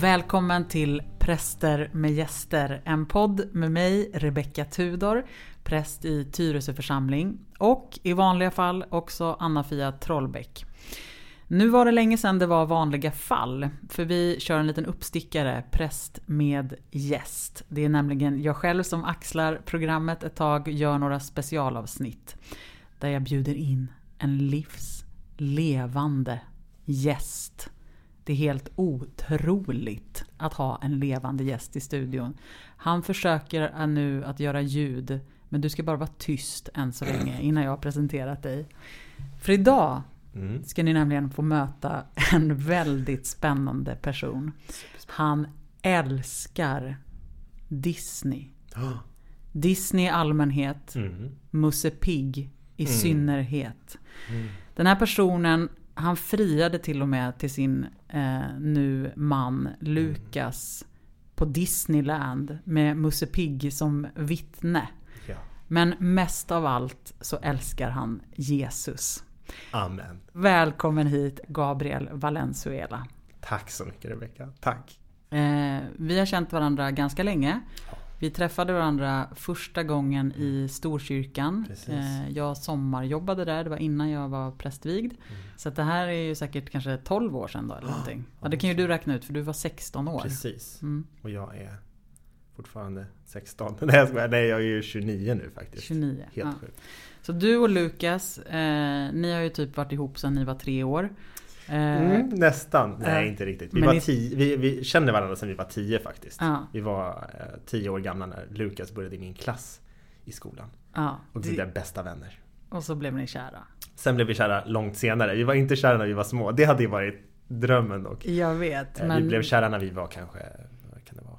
Välkommen till Präster med gäster, en podd med mig, Rebecka Tudor, präst i Tyresö församling och i vanliga fall också Anna-Fia Trollbäck. Nu var det länge sedan det var vanliga fall, för vi kör en liten uppstickare, präst med gäst. Det är nämligen jag själv som axlar programmet ett tag, gör några specialavsnitt där jag bjuder in en livs levande gäst. Det är helt otroligt att ha en levande gäst i studion. Han försöker nu att göra ljud, men du ska bara vara tyst än så länge innan jag har presenterat dig. För idag Mm. ska ni nämligen få möta en väldigt spännande person. Han älskar Disney. Disney i allmänhet, Mm. Musse Pigg i Mm. synnerhet. Den här personen, han friade till och med till sin eh, nu man Lukas på Disneyland med Musse Pigg som vittne. Ja. Men mest av allt så älskar han Jesus. Amen. Välkommen hit Gabriel Valenzuela. Tack så mycket Rebecka. Tack. Eh, vi har känt varandra ganska länge. Vi träffade varandra första gången i Storkyrkan. Precis. Eh, jag sommarjobbade där, det var innan jag var prästvigd. Så att det här är ju säkert kanske 12 år sedan då eller någonting. Ja, det kan ju du räkna ut för du var 16 år. Precis. Mm, Och jag är fortfarande 16. Nej jag skojar. Nej jag är ju 29 nu faktiskt. 29. Helt Ja. sjukt. Så du och Lukas, eh, ni har ju typ varit ihop sedan ni var tre år. Eh, Mm, nästan. Nej eh, inte riktigt. Vi, var tio, vi, vi känner varandra sedan vi var 10 faktiskt. Ja, Vi var eh, 10 år gamla när Lukas började i min klass i skolan. ja. Och vi blev bästa vänner. och så blev ni kära. Sen blev vi kära långt senare. Vi var inte kära när vi var små. Det hade ju varit drömmen dock. Jag vet, Eh, men Vi blev kära när vi var kanske, vad kan det vara?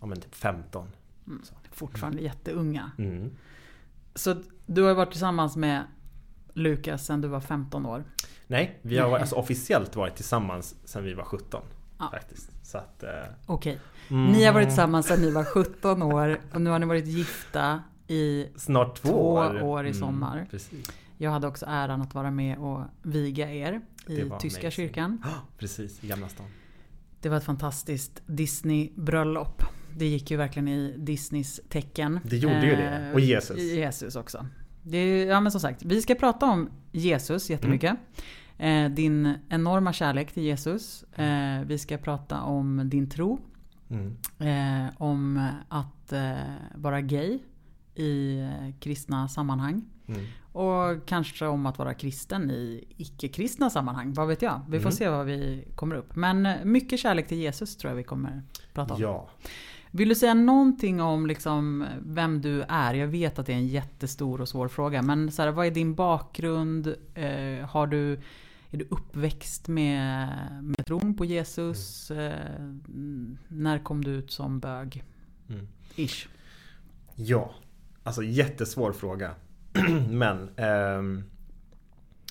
Ja men typ 15. Mm, fortfarande jätteunga. Mm. Så du har varit tillsammans med Lukas sedan du var 15 år. Nej, vi har alltså officiellt varit tillsammans sedan vi var 17. Ja. Faktiskt. Så att, eh, Okej. mm, Ni har varit tillsammans sedan ni var 17 år och nu har ni varit gifta i... Snart två, två år. år i sommar. precis. Jag hade också äran att vara med och viga er i Tyska amazing. kyrkan. Precis, i Gamla stan. Det var ett fantastiskt Disney-bröllop. Det gick ju verkligen i Disneys tecken. Det gjorde ju det. Eh, Och Jesus. Jesus också. Är, ja men som sagt, vi ska prata om Jesus jättemycket. Mm. Eh, din enorma kärlek till Jesus. Eh, vi ska prata om din tro. Mm. Eh, om att eh, vara gay i eh, kristna sammanhang. Mm. Och kanske om att vara kristen i icke-kristna sammanhang. Vad vet jag? Vi får Mm. se vad vi kommer upp. Men eh, mycket kärlek till Jesus tror jag vi kommer prata om. Ja. Vill du säga någonting om liksom vem du är? Jag vet att det är en jättestor och svår fråga. Men så här, vad är din bakgrund? Eh, har du, är du uppväxt med, med tron på Jesus? Eh, mm, när kom du ut som bög? Mm. Ish. Ja. Alltså jättesvår fråga. Men ehm,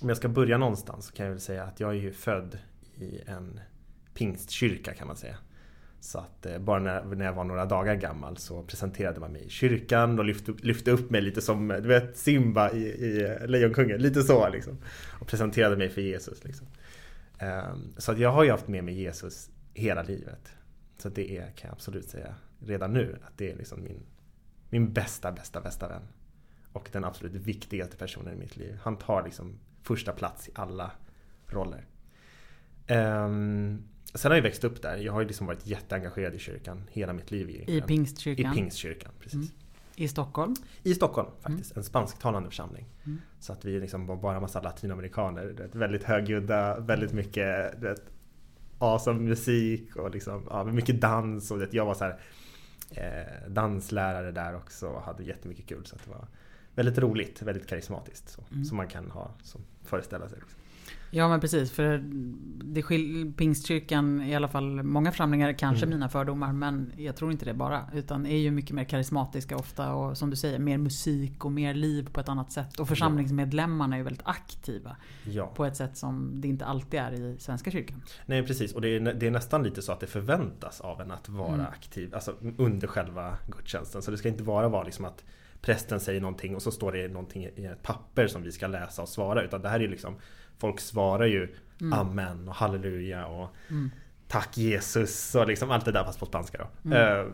om jag ska börja någonstans så kan jag väl säga att jag är ju född i en pingstkyrka kan man säga. Så att eh, bara när, när jag var några dagar gammal så presenterade man mig i kyrkan och lyfte, upp- lyfte upp mig lite som du vet Simba i, i eh, Lejonkungen. Lite så liksom. Och presenterade mig för Jesus. Liksom. Ehm, så att jag har ju haft med mig Jesus hela livet. Så det är, kan jag absolut säga redan nu att det är liksom min, min bästa, bästa, bästa vän. Och den absolut viktigaste personen i mitt liv. Han tar liksom första plats i alla roller. Ehm, sen har jag växt upp där. Jag har ju liksom varit jätteengagerad i kyrkan hela mitt liv. I egentligen. I Pingstkyrkan. Pingstkyrkan, precis. Mm. I Stockholm. I Stockholm faktiskt, en spansktalande församling. Mm. Så att vi liksom var bara massa latinamerikaner. vet, Väldigt högljudda, väldigt mycket du vet, awesome musik och liksom, ja, mycket dans. Och vet, jag var så här, eh, danslärare där också och hade jättemycket kul. Så att det var väldigt roligt, väldigt karismatiskt. Så, Mm. Som man kan ha, som föreställa sig. Liksom. Ja men precis, för det skil- Pingstkyrkan, i alla fall många församlingar, kanske Mm. mina fördomar, men jag tror inte det bara. Utan är ju mycket mer karismatiska ofta och som du säger, mer musik och mer liv på ett annat sätt. Och församlingsmedlemmarna är ju väldigt aktiva Ja. på ett sätt som det inte alltid är i Svenska kyrkan. Nej precis, och det är, det är nästan lite så att det förväntas av en att vara Mm. aktiv alltså under själva gudstjänsten. Så det ska inte bara vara liksom att prästen säger någonting och så står det någonting i ett papper som vi ska läsa och svara. Utan det här är liksom Folk svarar ju Mm. Amen och Halleluja och Mm. Tack Jesus och liksom allt det där fast på spanska då. Mm. Eh,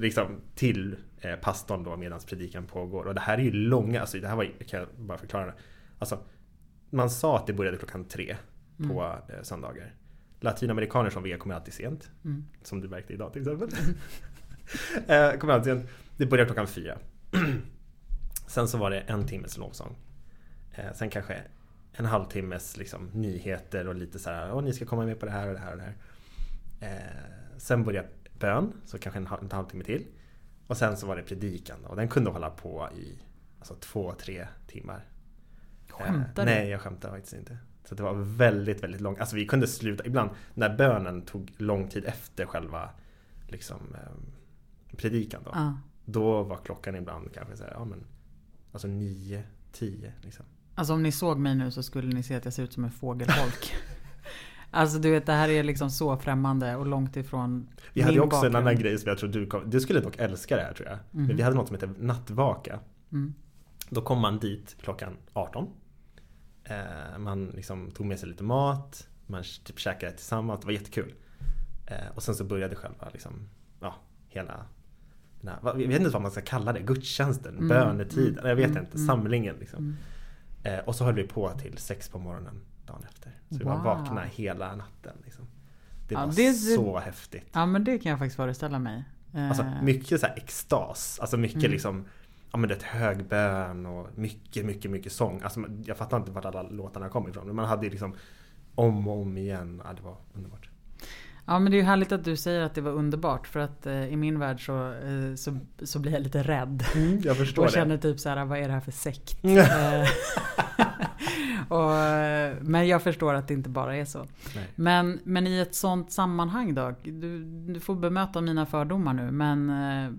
liksom till eh, pastorn då medan predikan pågår. Och det här är ju långa, alltså det här var, kan jag bara förklara det. Alltså, man sa att det började klockan tre på eh, söndagar. Latinamerikaner som vi är kommer alltid sent. Mm. Som du märkte idag till exempel. eh, kommer alltid sent. Det börjar klockan fyra. Sen så var det en timmes lovsång. Eh, sen kanske en halvtimmes liksom, nyheter och lite så här. Åh, ni ska komma med på det här och det här och det här. Eh, sen började bön, så kanske en, halv- en halvtimme till. Och sen så var det predikan och den kunde hålla på i alltså, två, tre timmar. Skämtar Eh, du? Nej, jag skämtar faktiskt inte. Så det var väldigt, väldigt långt. Alltså vi kunde sluta ibland när bönen tog lång tid efter själva liksom, eh, predikan. Då, Ja. Då var klockan ibland kanske så här, ja men alltså nio, tio liksom. Alltså om ni såg mig nu så skulle ni se att jag ser ut som en fågelholk. alltså du vet det här är liksom så främmande och långt ifrån Vi hade min också en bakgrund. annan grej som jag tror du kom, Du skulle dock älska det här tror jag. Mhm. Men vi hade något som heter nattvaka. Mm. Då kom man dit klockan 18. Eh, man liksom tog med sig lite mat. Man typ käkade tillsammans. Det var jättekul. Eh, och sen så började själva liksom, ja, hela här, jag vet inte vad man ska kalla det, gudstjänsten, Mm, bönetiden, jag vet mm, inte, samlingen liksom. Mm. Eh, och så höll vi på till sex på morgonen dagen efter. Så vi var vakna hela natten. Liksom. Det Ja, var det- så häftigt. Ja men det kan jag faktiskt föreställa mig. Eh, Alltså mycket så här extas. Alltså mycket Mm. liksom Ja men det är ett hög bön och mycket, mycket, mycket sång. Alltså jag fattar inte vart alla låtarna kom ifrån. Men man hade liksom om och om igen. Ja, det var underbart. Ja men det är ju härligt att du säger att det var underbart för att eh, i min värld så, eh, så, så blir jag lite rädd. Jag förstår Och det. känner typ så här, vad är det här för sekt? Eh, och, eh, men jag förstår att det inte bara är så. Nej. Men, men i ett sånt sammanhang då? Du, du får bemöta mina fördomar nu men eh,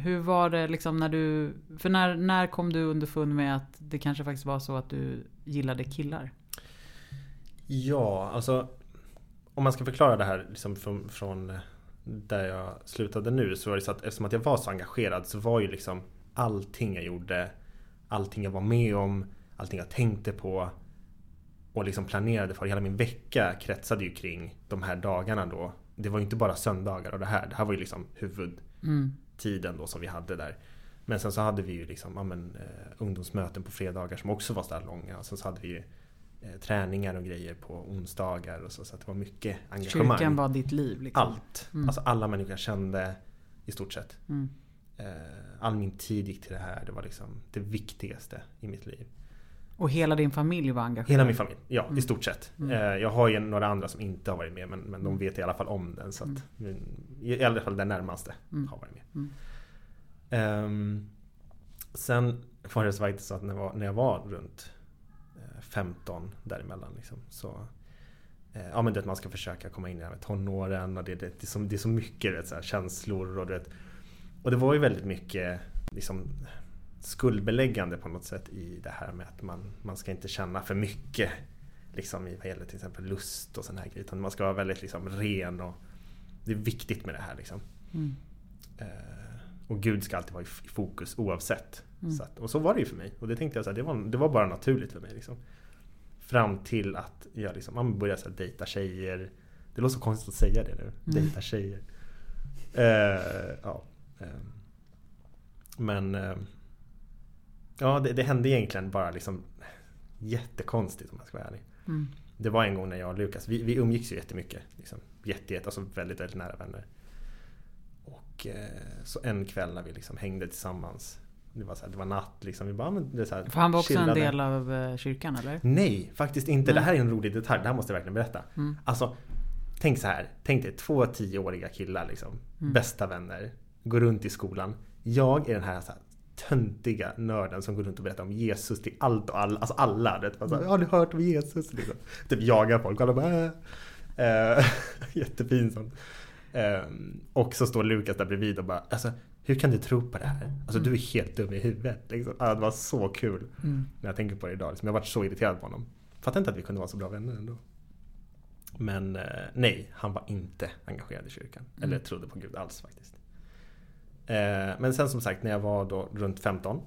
hur var det liksom när du... För när, när kom du underfund med att det kanske faktiskt var så att du gillade killar? Ja, alltså om man ska förklara det här liksom från, från eh, där jag slutade nu så var det så att eftersom att jag var så engagerad så var ju liksom allting jag gjorde, allting jag var med om, allting jag tänkte på och liksom planerade för. Hela min vecka kretsade ju kring de här dagarna då. Det var ju inte bara söndagar och det här. Det här var ju liksom huvudtiden då som vi hade där. Men sen så hade vi ju liksom, ja, men, eh, ungdomsmöten på fredagar som också var så där långa. Och sen så hade vi ju träningar och grejer på onsdagar och så. Så att det var mycket engagemang. Kyrkan var ditt liv liksom? Allt. Mm. Alltså alla människor jag kände i stort sett. Mm. Eh, all min tid gick till det här. Det var liksom det viktigaste i mitt liv. Och hela din familj var engagerad? Hela min familj, ja Mm. i stort sett. Mm. Eh, jag har ju några andra som inte har varit med men, men de vet i alla fall om den. Så att, Mm. I alla fall den närmaste Mm. har varit med. Ehm, sen var det så faktiskt så att när jag var, när jag var runt eh, 15 däremellan liksom, så eh, Ja men du vet man ska försöka komma in i det här med tonåren och det, det, det, är, så, det är så mycket vet, så här, känslor och du vet, Och det var ju väldigt mycket liksom skuldbeläggande på något sätt i det här med att man, man ska inte känna för mycket liksom i vad gäller till exempel lust och sån här grejer. Utan man ska vara väldigt liksom ren och det är viktigt med det här liksom. Mm. Eh, och Gud ska alltid vara i fokus oavsett. Mm. Så att, och så var det ju för mig. Och det tänkte jag så här, det var, det var bara naturligt för mig. Liksom. Fram till att jag liksom, man började så här, dejta tjejer. Det låter så konstigt att säga det nu. Dejta tjejer. Eh, ja. eh. Men eh, Ja, det, det hände egentligen bara liksom jättekonstigt om jag ska vara ärlig. Mm. Det var en gång när jag och Lukas, vi, vi umgicks ju jättemycket. Liksom. Jätte, jätte, alltså väldigt, väldigt nära vänner. Och eh, så en kväll när vi liksom hängde tillsammans. Det var, så här, det var natt liksom. Vi bara, men det är så här, För han var också en chillade. del av eh, kyrkan eller? Nej, faktiskt inte. Nej. Det här är en rolig detalj. Det här måste jag verkligen berätta. Mm. Alltså, tänk så här. Tänk dig två tioåriga killar liksom. Mm. Bästa vänner. Går runt i skolan. Jag är den här, så här töntiga nörden som går runt och berättar om Jesus till allt och alla. Alltså alla. Det, alltså, Mm. Har du hört om Jesus? Liksom. Typ jagar folk. Alla bara, äh. Eh, Jättepinsamt. Eh, och så står Lukas där bredvid och bara alltså, hur kan du tro på det här? Alltså du är helt dum i huvudet. Liksom. Det var så kul Mm. när jag tänker på det idag. Liksom, jag varit så irriterad på honom. Fattar inte att vi kunde vara så bra vänner ändå. Men eh, nej, han var inte engagerad i kyrkan. Mm. Eller trodde på Gud alls faktiskt. Eh, men sen som sagt, när jag var då runt 15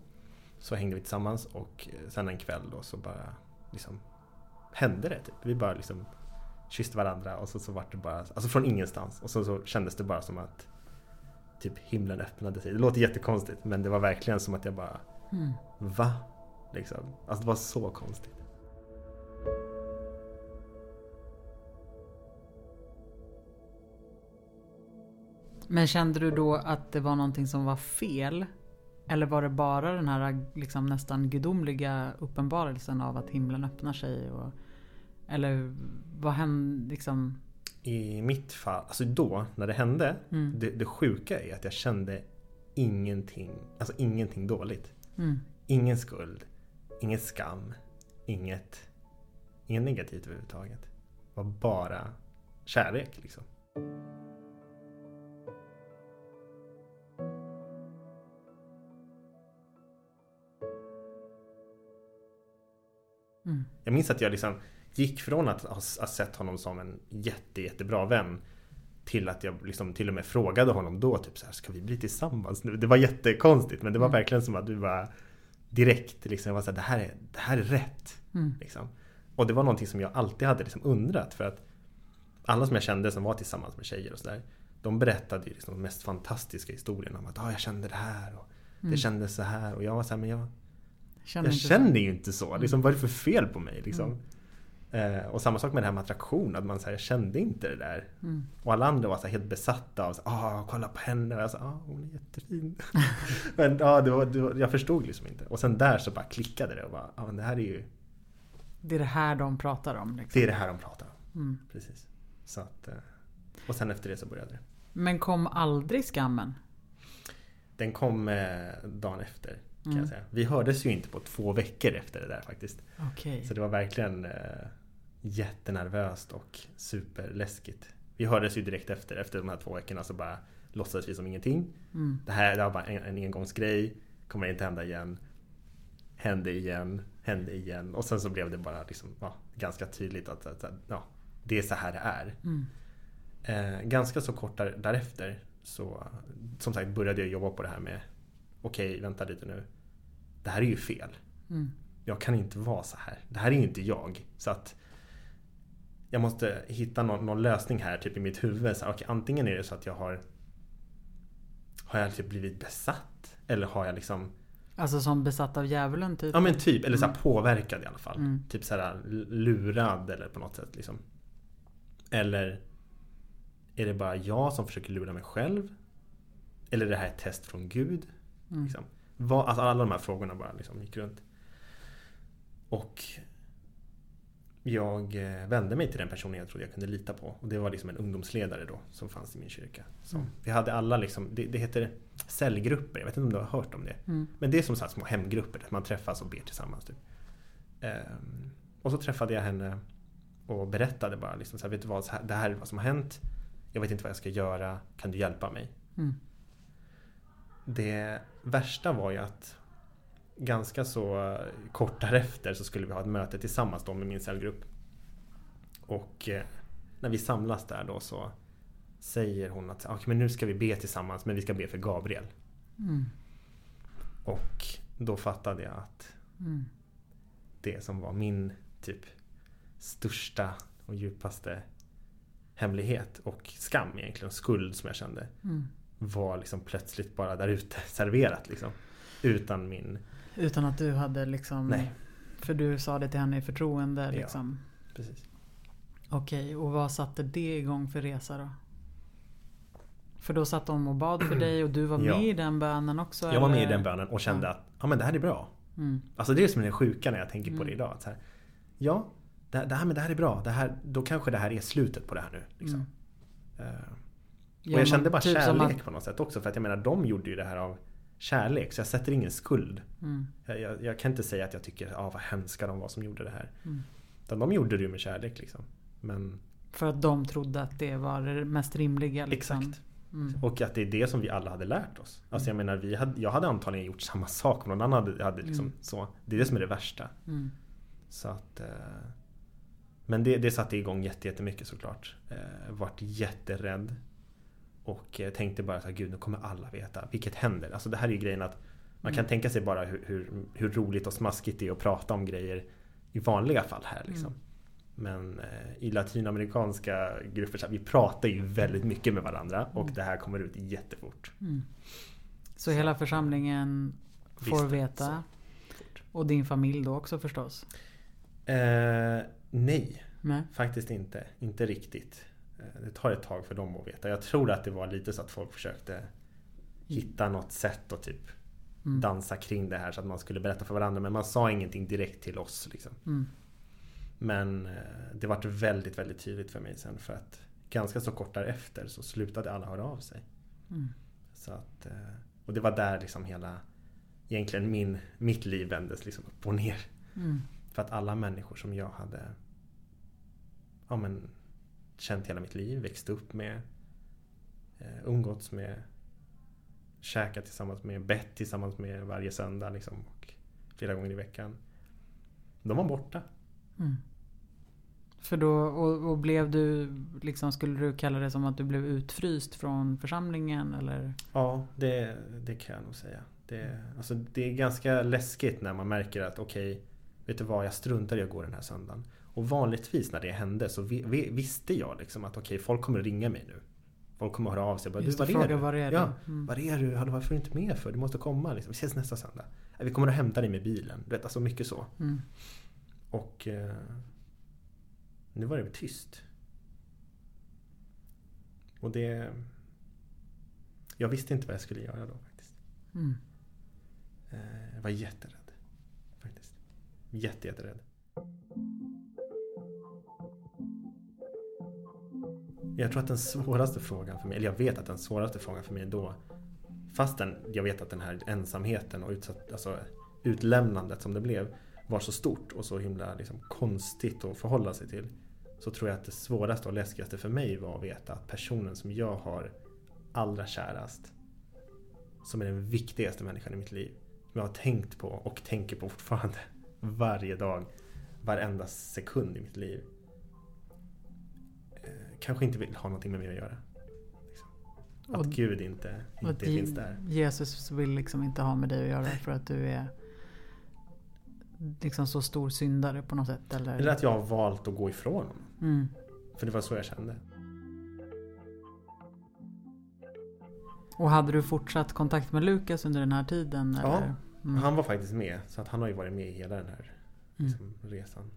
så hängde vi tillsammans och eh, sen en kväll då så bara liksom hände det. Typ. Vi bara liksom kysste varandra och så, så vart det bara, alltså från ingenstans. Och så, så kändes det bara som att typ himlen öppnade sig. Det låter jättekonstigt men det var verkligen som att jag bara Mm. Va? Liksom. Alltså det var så konstigt. Men kände du då att det var någonting som var fel? Eller var det bara den här liksom nästan gudomliga uppenbarelsen av att himlen öppnar sig? Och, eller vad hände liksom? I mitt fall, alltså då när det hände, Mm. det, det sjuka är att jag kände ingenting, alltså ingenting dåligt. Mm. Ingen skuld, ingen skam, inget, inget negativt överhuvudtaget. Det var bara kärlek liksom. Mm. Jag minns att jag liksom gick från att ha sett honom som en jätte, jättebra vän till att jag liksom till och med frågade honom då typ så här, ska vi bli tillsammans nu? Det var jättekonstigt men det var Mm. verkligen som att du var direkt liksom, jag var så här, det här är, det här är rätt. Mm. Liksom. Och det var någonting som jag alltid hade liksom undrat för att alla som jag kände som var tillsammans med tjejer och sådär de berättade ju liksom de mest fantastiska historierna om att ah, jag kände det här och det Mm. kändes så här och jag var så här, men jag, Känner jag inte så? känner ju inte så. Liksom, vad är det för fel på mig? Liksom? Eh, och samma sak med det här med attraktion. Att man säger jag kände inte det där. Mm. Och alla andra var så här, helt besatta av så, ah, kolla på henne. Och jag sa, ah, hon är jättefin. men ja, det var, det var, jag förstod liksom inte. Och sen där så bara klickade det och bara, ah, men det här är ju, Det är det här de pratar om. Liksom. det är det här de pratar om. Mm. Precis. Så att, eh, och sen efter det så började det. Men kom aldrig skammen? Den kom eh, dagen efter. Kan Mm. jag säga. Vi hördes ju inte på två veckor efter det där faktiskt. Okej. Så det var verkligen eh, jättenervöst och superläskigt. Vi hördes ju direkt efter, efter de här två veckorna så bara låtsades vi som ingenting. Mm. Det här det var bara en, en engångsgrej, kommer inte hända igen. Hände igen, hände igen. Och sen så blev det bara liksom, ja, ganska tydligt att, att, att ja, det är så här det är. Mm. Eh, ganska så kort där, därefter så som sagt började jag jobba på det här med Okej, vänta lite nu. Det här är ju fel. Mm. Jag kan inte vara så här. Det här är ju inte jag. Så att jag måste hitta någon, någon lösning här typ i mitt huvud. Så, här, okej, antingen är det så att jag har Har jag typ blivit besatt? Eller har jag liksom Alltså som besatt av djävulen typ? Ja men typ, eller så Mm. påverkad i alla fall. Mm. Typ så här lurad eller på något sätt liksom. Eller Är det bara jag som försöker lura mig själv? Eller är det här ett test från Gud? Mm. Liksom. Vad, alltså alla de här frågorna bara liksom gick runt. Och jag eh, vände mig till den personen jag trodde jag kunde lita på. Och det var liksom en ungdomsledare då som fanns i min kyrka. Så Mm. Vi hade alla liksom, det, det heter cellgrupper, jag vet inte om du har hört om det? Mm. Men det är som så små hemgrupper där man träffas och ber tillsammans. Typ. Ehm, och så träffade jag henne och berättade bara liksom så här, vet du vad, här, det här är vad som har hänt. Jag vet inte vad jag ska göra, kan du hjälpa mig? Mm. Det värsta var ju att ganska så kort därefter så skulle vi ha ett möte tillsammans då med min cellgrupp. Och eh, när vi samlas där då så säger hon att okay, men nu ska vi be tillsammans men vi ska be för Gabriel. Mm. Och då fattade jag att Mm. det som var min typ största och djupaste hemlighet och skam egentligen, skuld som jag kände Mm. Var liksom plötsligt bara där ute serverat liksom. Utan min... Utan att du hade liksom... Nej. För du sa det till henne i förtroende Ja. liksom. Precis. Okej, och vad satte det igång för resa då? För då satt de och bad för dig och du var med Ja. i den bönen också? Jag var med i eller? den bönen och kände Ja. att ja, men det här är bra. Mm. Alltså det är som det sjuka när jag tänker på Mm. det idag. Att så här, ja, det, det, här, men det här är bra. Det här, då kanske det här är slutet på det här nu. Liksom. Mm. Eh, och Ja, jag kände bara typ kärlek på något sätt också. För att jag menar, de gjorde ju det här av kärlek. Så jag sätter ingen skuld. Mm. Jag, jag, jag kan inte säga att jag tycker, ah, vad hemska de var som gjorde det här. Mm. Utan de gjorde det ju med kärlek liksom. Men För att de trodde att det var det mest rimliga liksom. exakt. Mm. Och att det är det som vi alla hade lärt oss. Alltså jag menar, vi hade, jag hade antagligen gjort samma sak om någon annan hade, hade liksom Mm. så. Det är det som är det värsta. Mm. Så att, eh, men det, det satte igång jätte- jättemycket såklart. Eh, vart jätterädd. Och eh, tänkte bara så här, gud nu kommer alla veta. Vilket händer? Alltså det här är ju grejen att man kan Mm. tänka sig bara hur, hur, hur roligt och smaskigt det är att prata om grejer i vanliga fall här liksom. Mm. Men eh, i latinamerikanska grupper, så vi pratar ju väldigt mycket med varandra och Mm. det här kommer ut jättefort. Mm. Så hela församlingen får Visste, veta? så. Och din familj då också förstås? Eh, nej, Nej. faktiskt inte. Inte riktigt. Eh, det tar ett tag för dem att veta. Jag tror att det var lite så att folk försökte hitta något sätt att typ Mm. dansa kring det här så att man skulle berätta för varandra. Men man sa ingenting direkt till oss. Liksom. Mm. Men eh, det vart väldigt, väldigt tydligt för mig sen för att ganska så kort därefter så slutade alla höra av sig. Mm. Så att, eh, och det var där liksom hela, egentligen min, mitt liv vändes liksom upp och ner. Mm. För att alla människor som jag hade ja, men, känt hela mitt liv, växt upp med, eh, umgåtts med, käkat tillsammans med, bett tillsammans med varje söndag liksom, och flera gånger i veckan. De var borta. Mm. För då, och, och blev du, liksom, skulle du kalla det som att du blev utfryst från församlingen eller? Ja, det, det kan jag nog säga. Det, alltså, det är ganska läskigt när man märker att okej, vet du vad, jag struntar i att gå den här söndagen. Och vanligtvis när det hände så vi, vi, visste jag liksom att okej, folk kommer ringa mig nu. Folk kommer höra av sig. Bara, Just du, var är fråga du? var är du? Ja, Mm. var är du? Varför är du inte med för? Du måste komma liksom. Vi ses nästa söndag. "Ja, Vi kommer att hämta dig med bilen. Du vet, alltså mycket så. Mm. Och eh, nu var det tyst. Och det... Jag visste inte vad jag skulle göra då faktiskt. Mm. Eh, Jag var jätterädd. Faktiskt. Jätte, jätterädd. Jag tror att den svåraste frågan för mig, eller jag vet att den svåraste frågan för mig då Fastän jag vet att den här ensamheten och utsatt, alltså, utlämnandet som det blev var så stort och så himla liksom, konstigt att förhålla sig till. Så tror jag att det svåraste och läskigaste för mig var att veta att personen som jag har allra kärast som är den viktigaste människan i mitt liv. Som jag har tänkt på och tänker på fortfarande. Varje dag. Varenda sekund i mitt liv. Kanske inte vill ha någonting med mig att göra. Liksom. Att Och- Gud inte, inte finns där. Jesus vill liksom inte ha med dig att göra för att du är liksom så stor syndare på något sätt eller? Eller att jag har valt att gå ifrån honom. Mm. För det var så jag kände. Och hade du fortsatt kontakt med Lukas under den här tiden? Ja, Eller? Mm. Han var faktiskt med. Så att han har ju varit med i hela den här Mm. liksom, resan.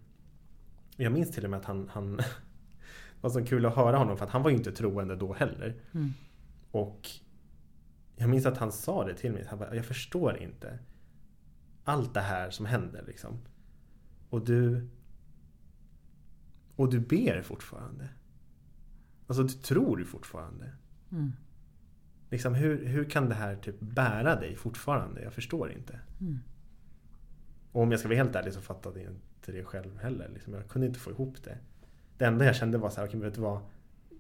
Jag minns till och med att han, han var så kul att höra honom för att han var ju inte troende då heller. Mm. Och jag minns att han sa det till mig. Han bara, jag förstår inte allt det här som händer liksom. Och du och du ber fortfarande. Alltså du tror fortfarande. Mm. Liksom, hur, hur kan det här typ bära dig fortfarande? Jag förstår inte. Mm. Och om jag ska vara helt ärlig så fattade jag inte det själv heller. Liksom, jag kunde inte få ihop det. Det enda jag kände var så här, okej, vet du vad?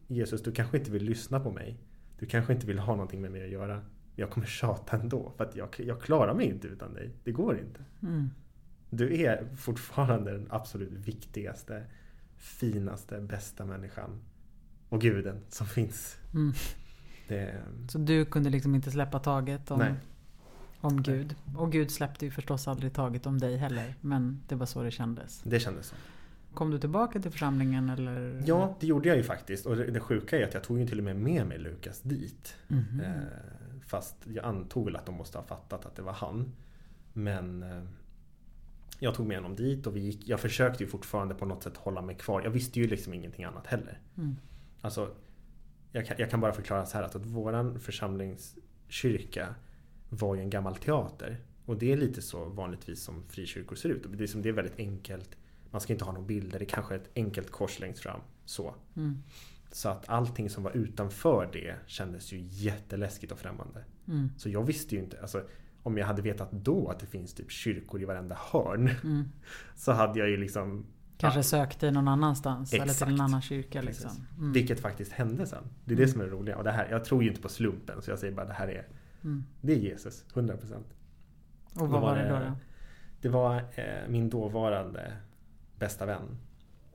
Jesus, du kanske inte vill lyssna på mig. Du kanske inte vill ha någonting med mig att göra. Jag kommer tjata ändå. För att jag, jag klarar mig inte utan dig. Det går inte. Mm. Du är fortfarande den absolut viktigaste, finaste, bästa människan. Och guden som finns. Mm. Det, Så du kunde liksom inte släppa taget om, nej, om Gud? Och Gud släppte ju förstås aldrig taget om dig heller. Men det var så det kändes. det kändes så. Kom du tillbaka till församlingen eller? Ja, det gjorde jag ju faktiskt. Och det, sjuka är att jag tog ju till och med med mig Lukas dit. Mhm. Eh, fast jag antog väl att de måste ha fattat att det var han. Men eh, jag tog med honom dit och vi gick, jag försökte ju fortfarande på något sätt hålla mig kvar. Jag visste ju liksom ingenting annat heller. Mm. Alltså, jag kan, jag kan bara förklara så här att, att våran församlingskyrka var ju en gammal teater. Och det är lite så vanligtvis som frikyrkor ser ut. Det är, som, det är väldigt enkelt. Man ska inte ha några bilder. Det är kanske är ett enkelt kors längst fram. Så. Mm. Så att allting som var utanför det kändes ju jätteläskigt och främmande. Mm. Så jag visste ju inte, alltså om jag hade vetat då att det finns typ kyrkor i varenda hörn Mm. så hade jag ju liksom Kanske ja, sökt dig någon annans eller till Exakt. en annan kyrka Precis. liksom. Mm. Vilket faktiskt hände sen. Det är det som är det roliga. Och det här, jag tror ju inte på slumpen så jag säger bara det här är Mm. Det är Jesus, 100%. Och vad var det då? då? Det var eh, min dåvarande bästa vän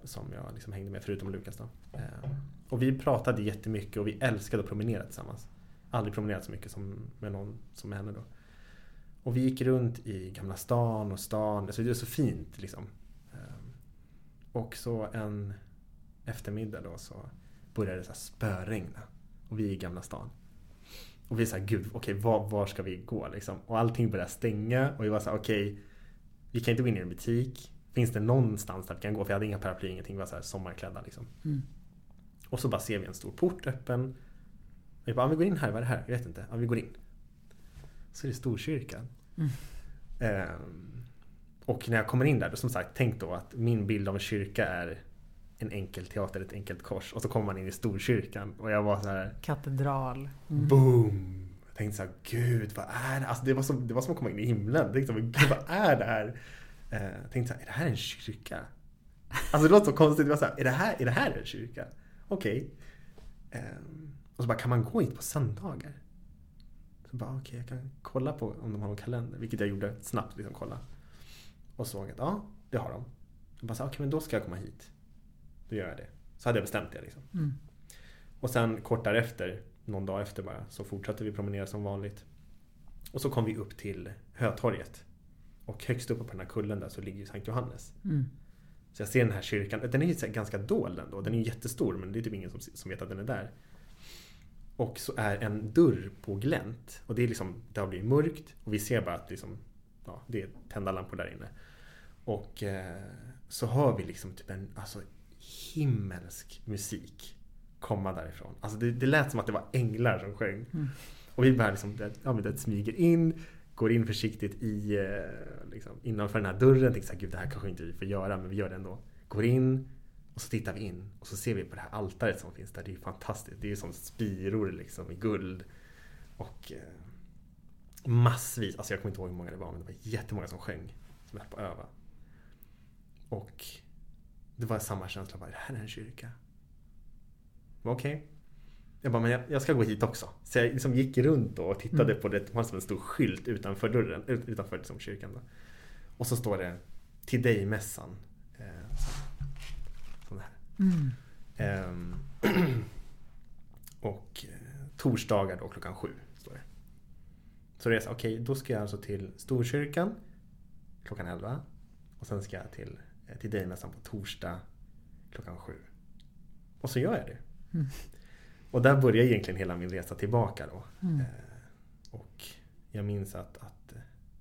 som jag liksom hängde med förutom Lukas då. Eh, och vi pratade jättemycket och vi älskade att promenera tillsammans. Aldrig promenerat så mycket som med någon som med henne då. Och vi gick runt i Gamla stan och stan. Alltså det är så fint liksom. Eh, och så en eftermiddag då så började det så här spöregna. Och vi är i Gamla stan. Och vi sa, gud, okej, var, var ska vi gå liksom? Och allting började stänga och vi var såhär, okej, vi kan inte gå in i en butik. Finns det någonstans där vi kan gå? För jag hade inga paraply, ingenting. Vi var så här sommarklädda liksom. Mm. Och så bara ser vi en stor port öppen. Och jag bara, ah, vi går in här, vad är det här? Jag vet inte. Ja, vi går in. Så är det Storkyrkan. Mm. Ehm, och när jag kommer in där, då som sagt, tänk då att min bild av en kyrka är en enkel teater, ett enkelt kors. Och så kommer man in i Storkyrkan och jag var så här Katedral. Mm. Boom! Jag tänkte såhär, gud vad är det? Alltså det var som, det var som att komma in i himlen. Jag tänkte, men, gud vad är det här? Eh, Jag tänkte såhär, är det här en kyrka? Alltså det låter så konstigt. Det var såhär, är det här, är det här en kyrka? Okej. Ehm, Och så bara, kan man gå hit på söndagar? Så bara, okej jag kan kolla på om de har någon kalender. Vilket jag gjorde snabbt, liksom kolla. Och såg att, ja det har de. Jag bara, så okej men då ska jag komma hit. Då gör jag det. Så hade jag bestämt det liksom. Mm. Och sen kort därefter, någon dag efter bara, så fortsatte vi promenera som vanligt. Och så kom vi upp till Hötorget. Och högst uppe på den här kullen där så ligger ju Sankt Johannes. Mm. Så jag ser den här kyrkan, den är ju ganska dold ändå. Den är ju jättestor men det är typ ingen som, som vet att den är där. Och så är en dörr på glänt. Och det är liksom, det har blivit mörkt och vi ser bara att liksom, ja, det är tända lampor där inne. Och eh, så hör vi liksom typ en alltså, himmelsk musik komma därifrån. Alltså det, det lät som att det var änglar som sjöng. Mm. Och vi bara liksom, ja, men det smyger in, går in försiktigt i, eh, liksom, innanför den här dörren. Tänker såhär, gud det här kanske inte vi får göra, men vi gör det ändå. Går in och så tittar vi in och så ser vi på det här altaret som finns där. Det är ju fantastiskt. Det är ju som spiror liksom i guld. Och eh, massvis, alltså jag kommer inte ihåg hur många det var, men det var jättemånga som sjöng. Som höll på att öva. Och det var samma känsla, bara, det här är en kyrka. Okej. Jag bara, men jag, jag ska gå hit också. Så jag liksom gick runt och tittade Mm. på det. Det var som en stor skylt utanför dörren, ut- utanför liksom kyrkan. Då. Och så står det Till dig-mässan. Eh, så- sån här. Mm. Ehm, och eh, torsdagar då klockan sju. Står det. Så det är så, okej, då ska jag alltså till Storkyrkan klockan 11. Och sen ska jag till, eh, till dig-mässan på torsdag klockan sju. Och så gör jag det. Mm. Och där börjar egentligen hela min resa tillbaka då. Mm. Eh, och jag minns att, att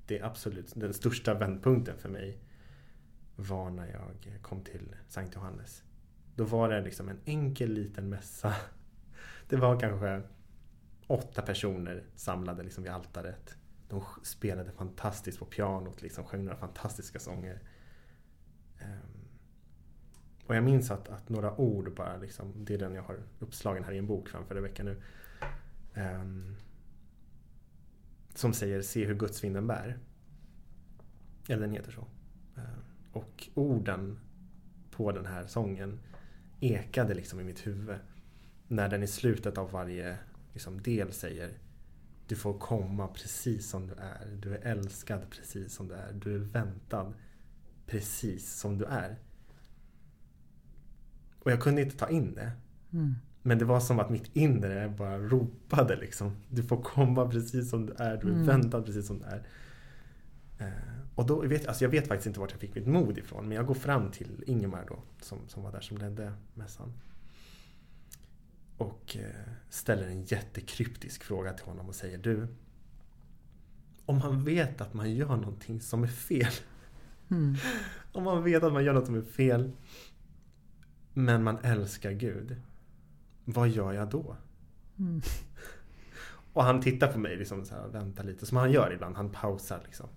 det absolut, den största vändpunkten för mig var när jag kom till Sankt Johannes. Då var det liksom en enkel liten mässa. Det var kanske åtta personer samlade liksom vid altaret. De spelade fantastiskt på pianot, liksom, sjöng några fantastiska sånger. Och jag minns att, att några ord bara, liksom, det är den jag har uppslagen här i en bok framför i veckan nu. Um, som säger Se hur gudsvinden bär. Eller den heter så. Ehm, Och orden på den här sången ekade liksom i mitt huvud. När den i slutet av varje liksom, del säger Du får komma precis som du är. Du är älskad precis som du är. Du är väntad precis som du är. Och jag kunde inte ta in det. Mm. Men det var som att mitt inre bara ropade liksom. Du får komma precis som du är. Du är Mm. väntad precis som du är. Eh, och då vet alltså jag vet faktiskt inte vart jag fick mitt mod ifrån. Men jag går fram till Ingemar då. Som, som var där som ledde mässan. Och eh, ställer en jättekryptisk fråga till honom och säger du. Om man vet att man gör någonting som är fel. Mm. Om man vet att man gör något som är fel. Men man älskar Gud. Vad gör jag då? Mm. Och han tittar på mig liksom så här och väntar lite. Som han gör ibland. Han pausar liksom.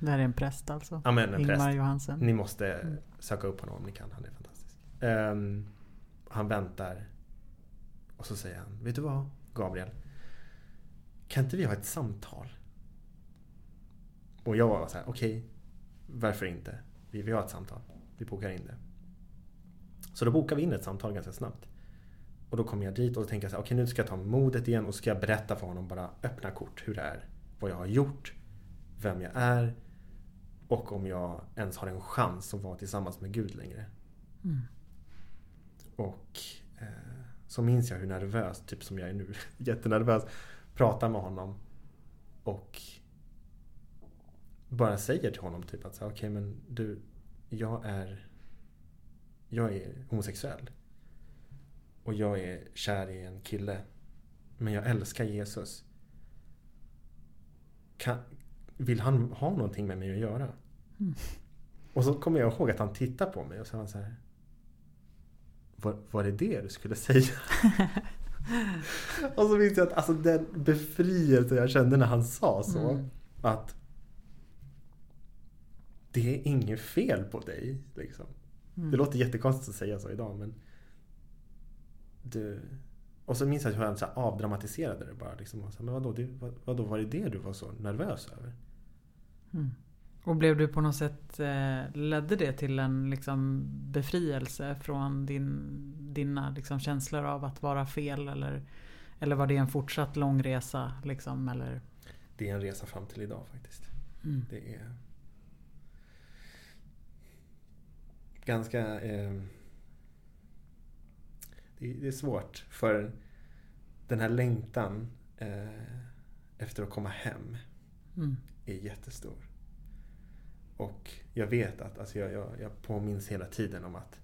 Det här är en präst alltså? Ja men en Ingmar präst. Johansen? Ni måste Mm. söka upp honom om ni kan. Han är fantastisk. Ehm, han väntar. Och så säger han. Vet du vad Gabriel? Kan inte vi ha ett samtal? Och jag var så här. Okej. varför inte? Vi, vi har ett samtal. Vi bokar in det. Så då bokar vi in ett samtal ganska snabbt. Och då kommer jag dit och då tänker jag så här, okej nu ska jag ta modet igen och ska jag berätta för honom bara öppna kort hur det är. Vad jag har gjort. Vem jag är. Och om jag ens har en chans att vara tillsammans med Gud längre. Mm. Och eh, så minns jag hur nervös, typ som jag är nu, jättenervös, pratar med honom. Och bara säger till honom typ att okej men du, jag är jag är homosexuell. Och jag är kär i en kille. Men jag älskar Jesus. Kan, vill han ha någonting med mig att göra? Mm. Och så kommer jag ihåg att han tittar på mig och så han så här. Var, var det det du skulle säga? och så minns jag att alltså, den befrielse jag kände när han sa så. Mm. Att det är inget fel på dig. Liksom. Mm. Det låter jättekonstigt att säga så idag men du... Och så minns jag hur han så här avdramatiserade det bara. Liksom. Och så, men vadå, det, vad, vadå, var det det du var så nervös över? Mm. Och blev du på något sätt, eh, ledde det till en liksom befrielse från din, dina liksom känslor av att vara fel? Eller, eller var det en fortsatt lång resa? Liksom, eller? Det är en resa fram till idag faktiskt. Mm. Det är ganska... Eh, det, det är svårt för den här längtan eh, efter att komma hem Mm. är jättestor. Och jag vet att alltså jag, jag, jag påminns hela tiden om att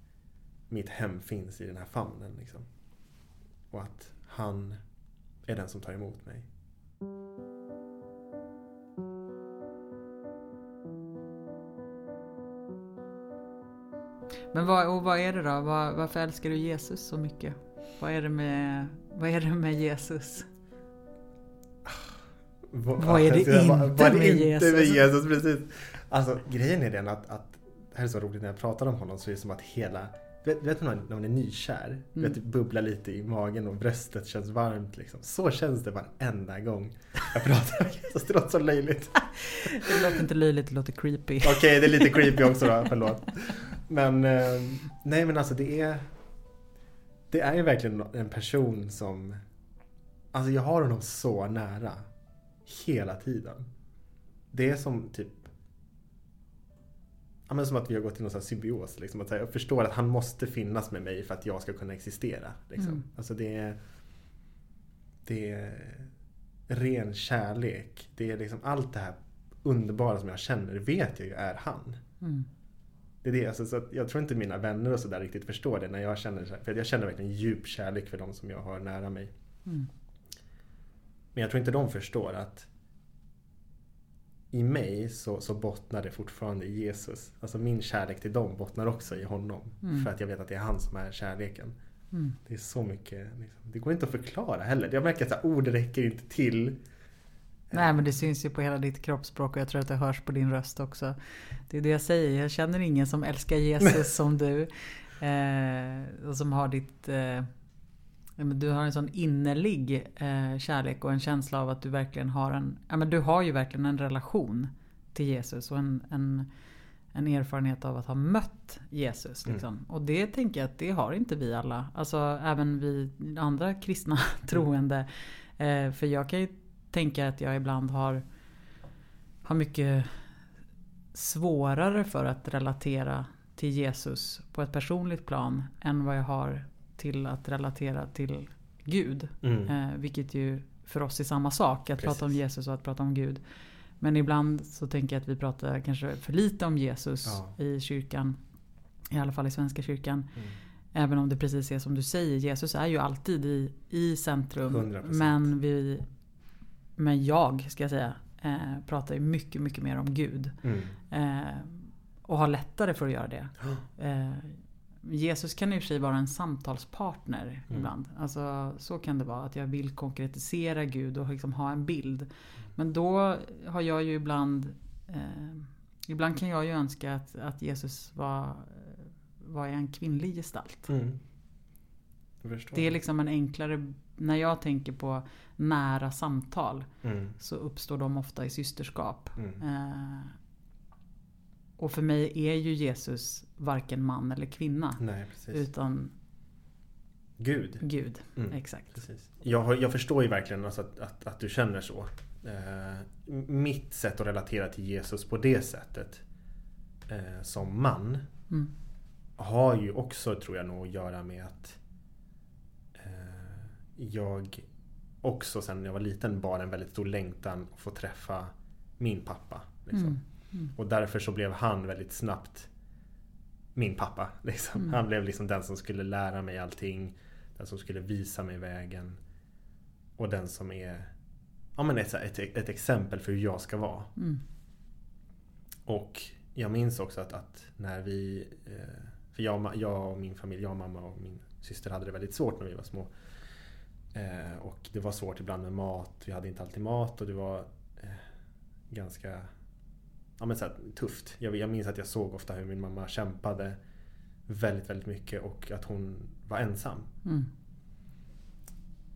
mitt hem finns i den här famnen. Liksom. Och att han är den som tar emot mig. Men vad, och vad är det då? Var, varför älskar du Jesus så mycket? Vad är det med, vad är det med Jesus? Vad är det Alltså, inte vad är det med inte Jesus? med Jesus? Precis. Alltså grejen är den att, att det här är så roligt när jag pratar om honom så är det som att hela Vet, vet du när man, när man är nykär? Mm. Vet, det bubblar lite i magen och bröstet känns varmt. Liksom. Så känns det varenda gång jag pratar om Jesus. Det låter så löjligt. Det låter inte löjligt, det låter creepy. Okej, det är lite creepy också då. Förlåt. Men eh, nej men alltså det är Det är ju verkligen en person som Alltså jag har honom så nära. Hela tiden. Det är som typ Ja men som att vi har gått i någon sån här symbios. Liksom. Att jag förstår att han måste finnas med mig för att jag ska kunna existera. Liksom. Mm. Alltså det är Det är ren kärlek. Det är liksom allt det här underbara som jag känner vet jag ju är han. Mm. Det är det, alltså, så jag tror inte mina vänner och sådär riktigt förstår det när jag känner För jag känner verkligen djup kärlek för de som jag har nära mig. Mm. Men jag tror inte de förstår att i mig så, så bottnar det fortfarande i Jesus. Alltså min kärlek till dem bottnar också i honom. Mm. För att jag vet att det är han som är kärleken. Mm. Det är så mycket, liksom, det går inte att förklara heller. Jag märker att ord räcker inte till. Nej men det syns ju på hela ditt kroppsspråk och jag tror att det hörs på din röst också. Det är det jag säger, jag känner ingen som älskar Jesus som du. Eh, och som har ditt... Eh, du har en sån innerlig eh, kärlek och en känsla av att du verkligen har en... Ja men du har ju verkligen en relation till Jesus och en, en, en erfarenhet av att ha mött Jesus. Mm. Liksom. Och det tänker jag att det har inte vi alla. Alltså även vi andra kristna troende. Eh, för jag kan ju tänka att jag ibland har, har mycket svårare för att relatera till Jesus på ett personligt plan än vad jag har till att relatera till Gud. Mm. Eh, vilket ju för oss är samma sak, att prata om Precis. Jesus och att prata om Gud. Men ibland så tänker jag att vi pratar kanske för lite om Jesus Ja. i kyrkan. I alla fall i Svenska kyrkan. Mm. Även om det precis är som du säger, Jesus är ju alltid i, i centrum. 100%. Men vi, men jag ska jag säga, eh, pratar ju mycket, mycket mer om Gud. Mm. Eh, och har lättare för att göra det. Eh, Jesus kan i och för sig vara en samtalspartner Mm. ibland. Alltså, så kan det vara. Att jag vill konkretisera Gud och liksom ha en bild. Men då har jag ju ibland... Eh, ibland kan jag ju önska att, att Jesus var, var en kvinnlig gestalt. Mm. Det är liksom en enklare... När jag tänker på nära samtal Mm. så uppstår de ofta i systerskap. Mm. Eh, och för mig är ju Jesus varken man eller kvinna. Nej. Utan Gud. Gud. Mm. Exakt. Precis. Jag, jag förstår ju verkligen alltså att, att, att du känner så. Eh, mitt sätt att relatera till Jesus på det sättet eh, som man Mm. har ju också, tror jag nog, att göra med att jag också sen jag var liten bar en väldigt stor längtan att få träffa min pappa. Liksom. Mm. Mm. Och därför så blev han väldigt snabbt min pappa. Liksom. Mm. Han blev liksom den som skulle lära mig allting. Den som skulle visa mig vägen. Och den som är ja, men ett, ett, ett exempel för hur jag ska vara. Mm. Och jag minns också att, att när vi... eh, För jag, jag och min familj, jag, mamma och min syster hade det väldigt svårt när vi var små. Eh, Och det var svårt ibland med mat. Vi hade inte alltid mat och det var eh, ganska ja, men så här, tufft. Jag, jag minns att jag såg ofta hur min mamma kämpade väldigt, väldigt mycket och att hon var ensam. Mm.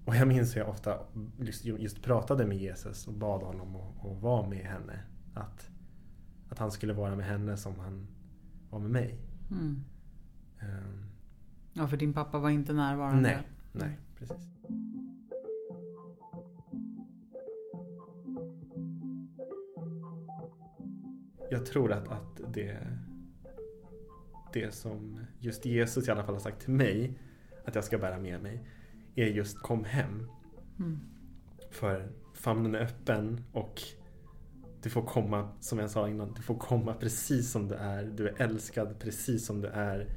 Och jag minns hur jag ofta just, just pratade med Jesus och bad honom att, att vara med henne. Att, att han skulle vara med henne som han var med mig. Mm. Ehm, Ja, för din pappa var inte närvarande. nej, nej, precis. Jag tror att, att det, det som just Jesus i alla fall har sagt till mig att jag ska bära med mig är just kom hem. Mm. För famnen är öppen och du får komma, som jag sa innan, du får komma precis som du är. Du är älskad precis som du är.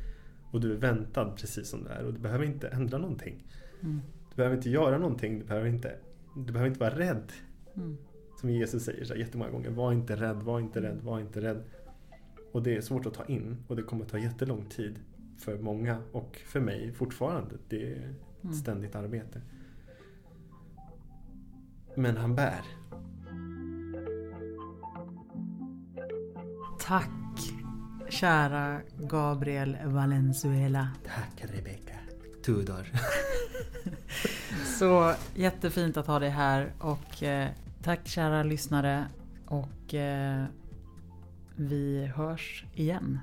Och du är väntad precis som du är. Och du behöver inte ändra någonting. Mm. Du behöver inte göra någonting. Du behöver inte, du behöver inte vara rädd. Mm. Som Jesus säger så här jättemånga gånger. Var inte rädd, var inte rädd, var inte rädd. Och det är svårt att ta in. Och det kommer ta jättelång tid. För många och för mig fortfarande. Det är ett Mm. ständigt arbete. Men han bär. Tack kära Gabriel Valenzuela. Tack Rebecca Tudor. Så jättefint att ha dig här och eh, tack kära lyssnare och eh, vi hörs igen.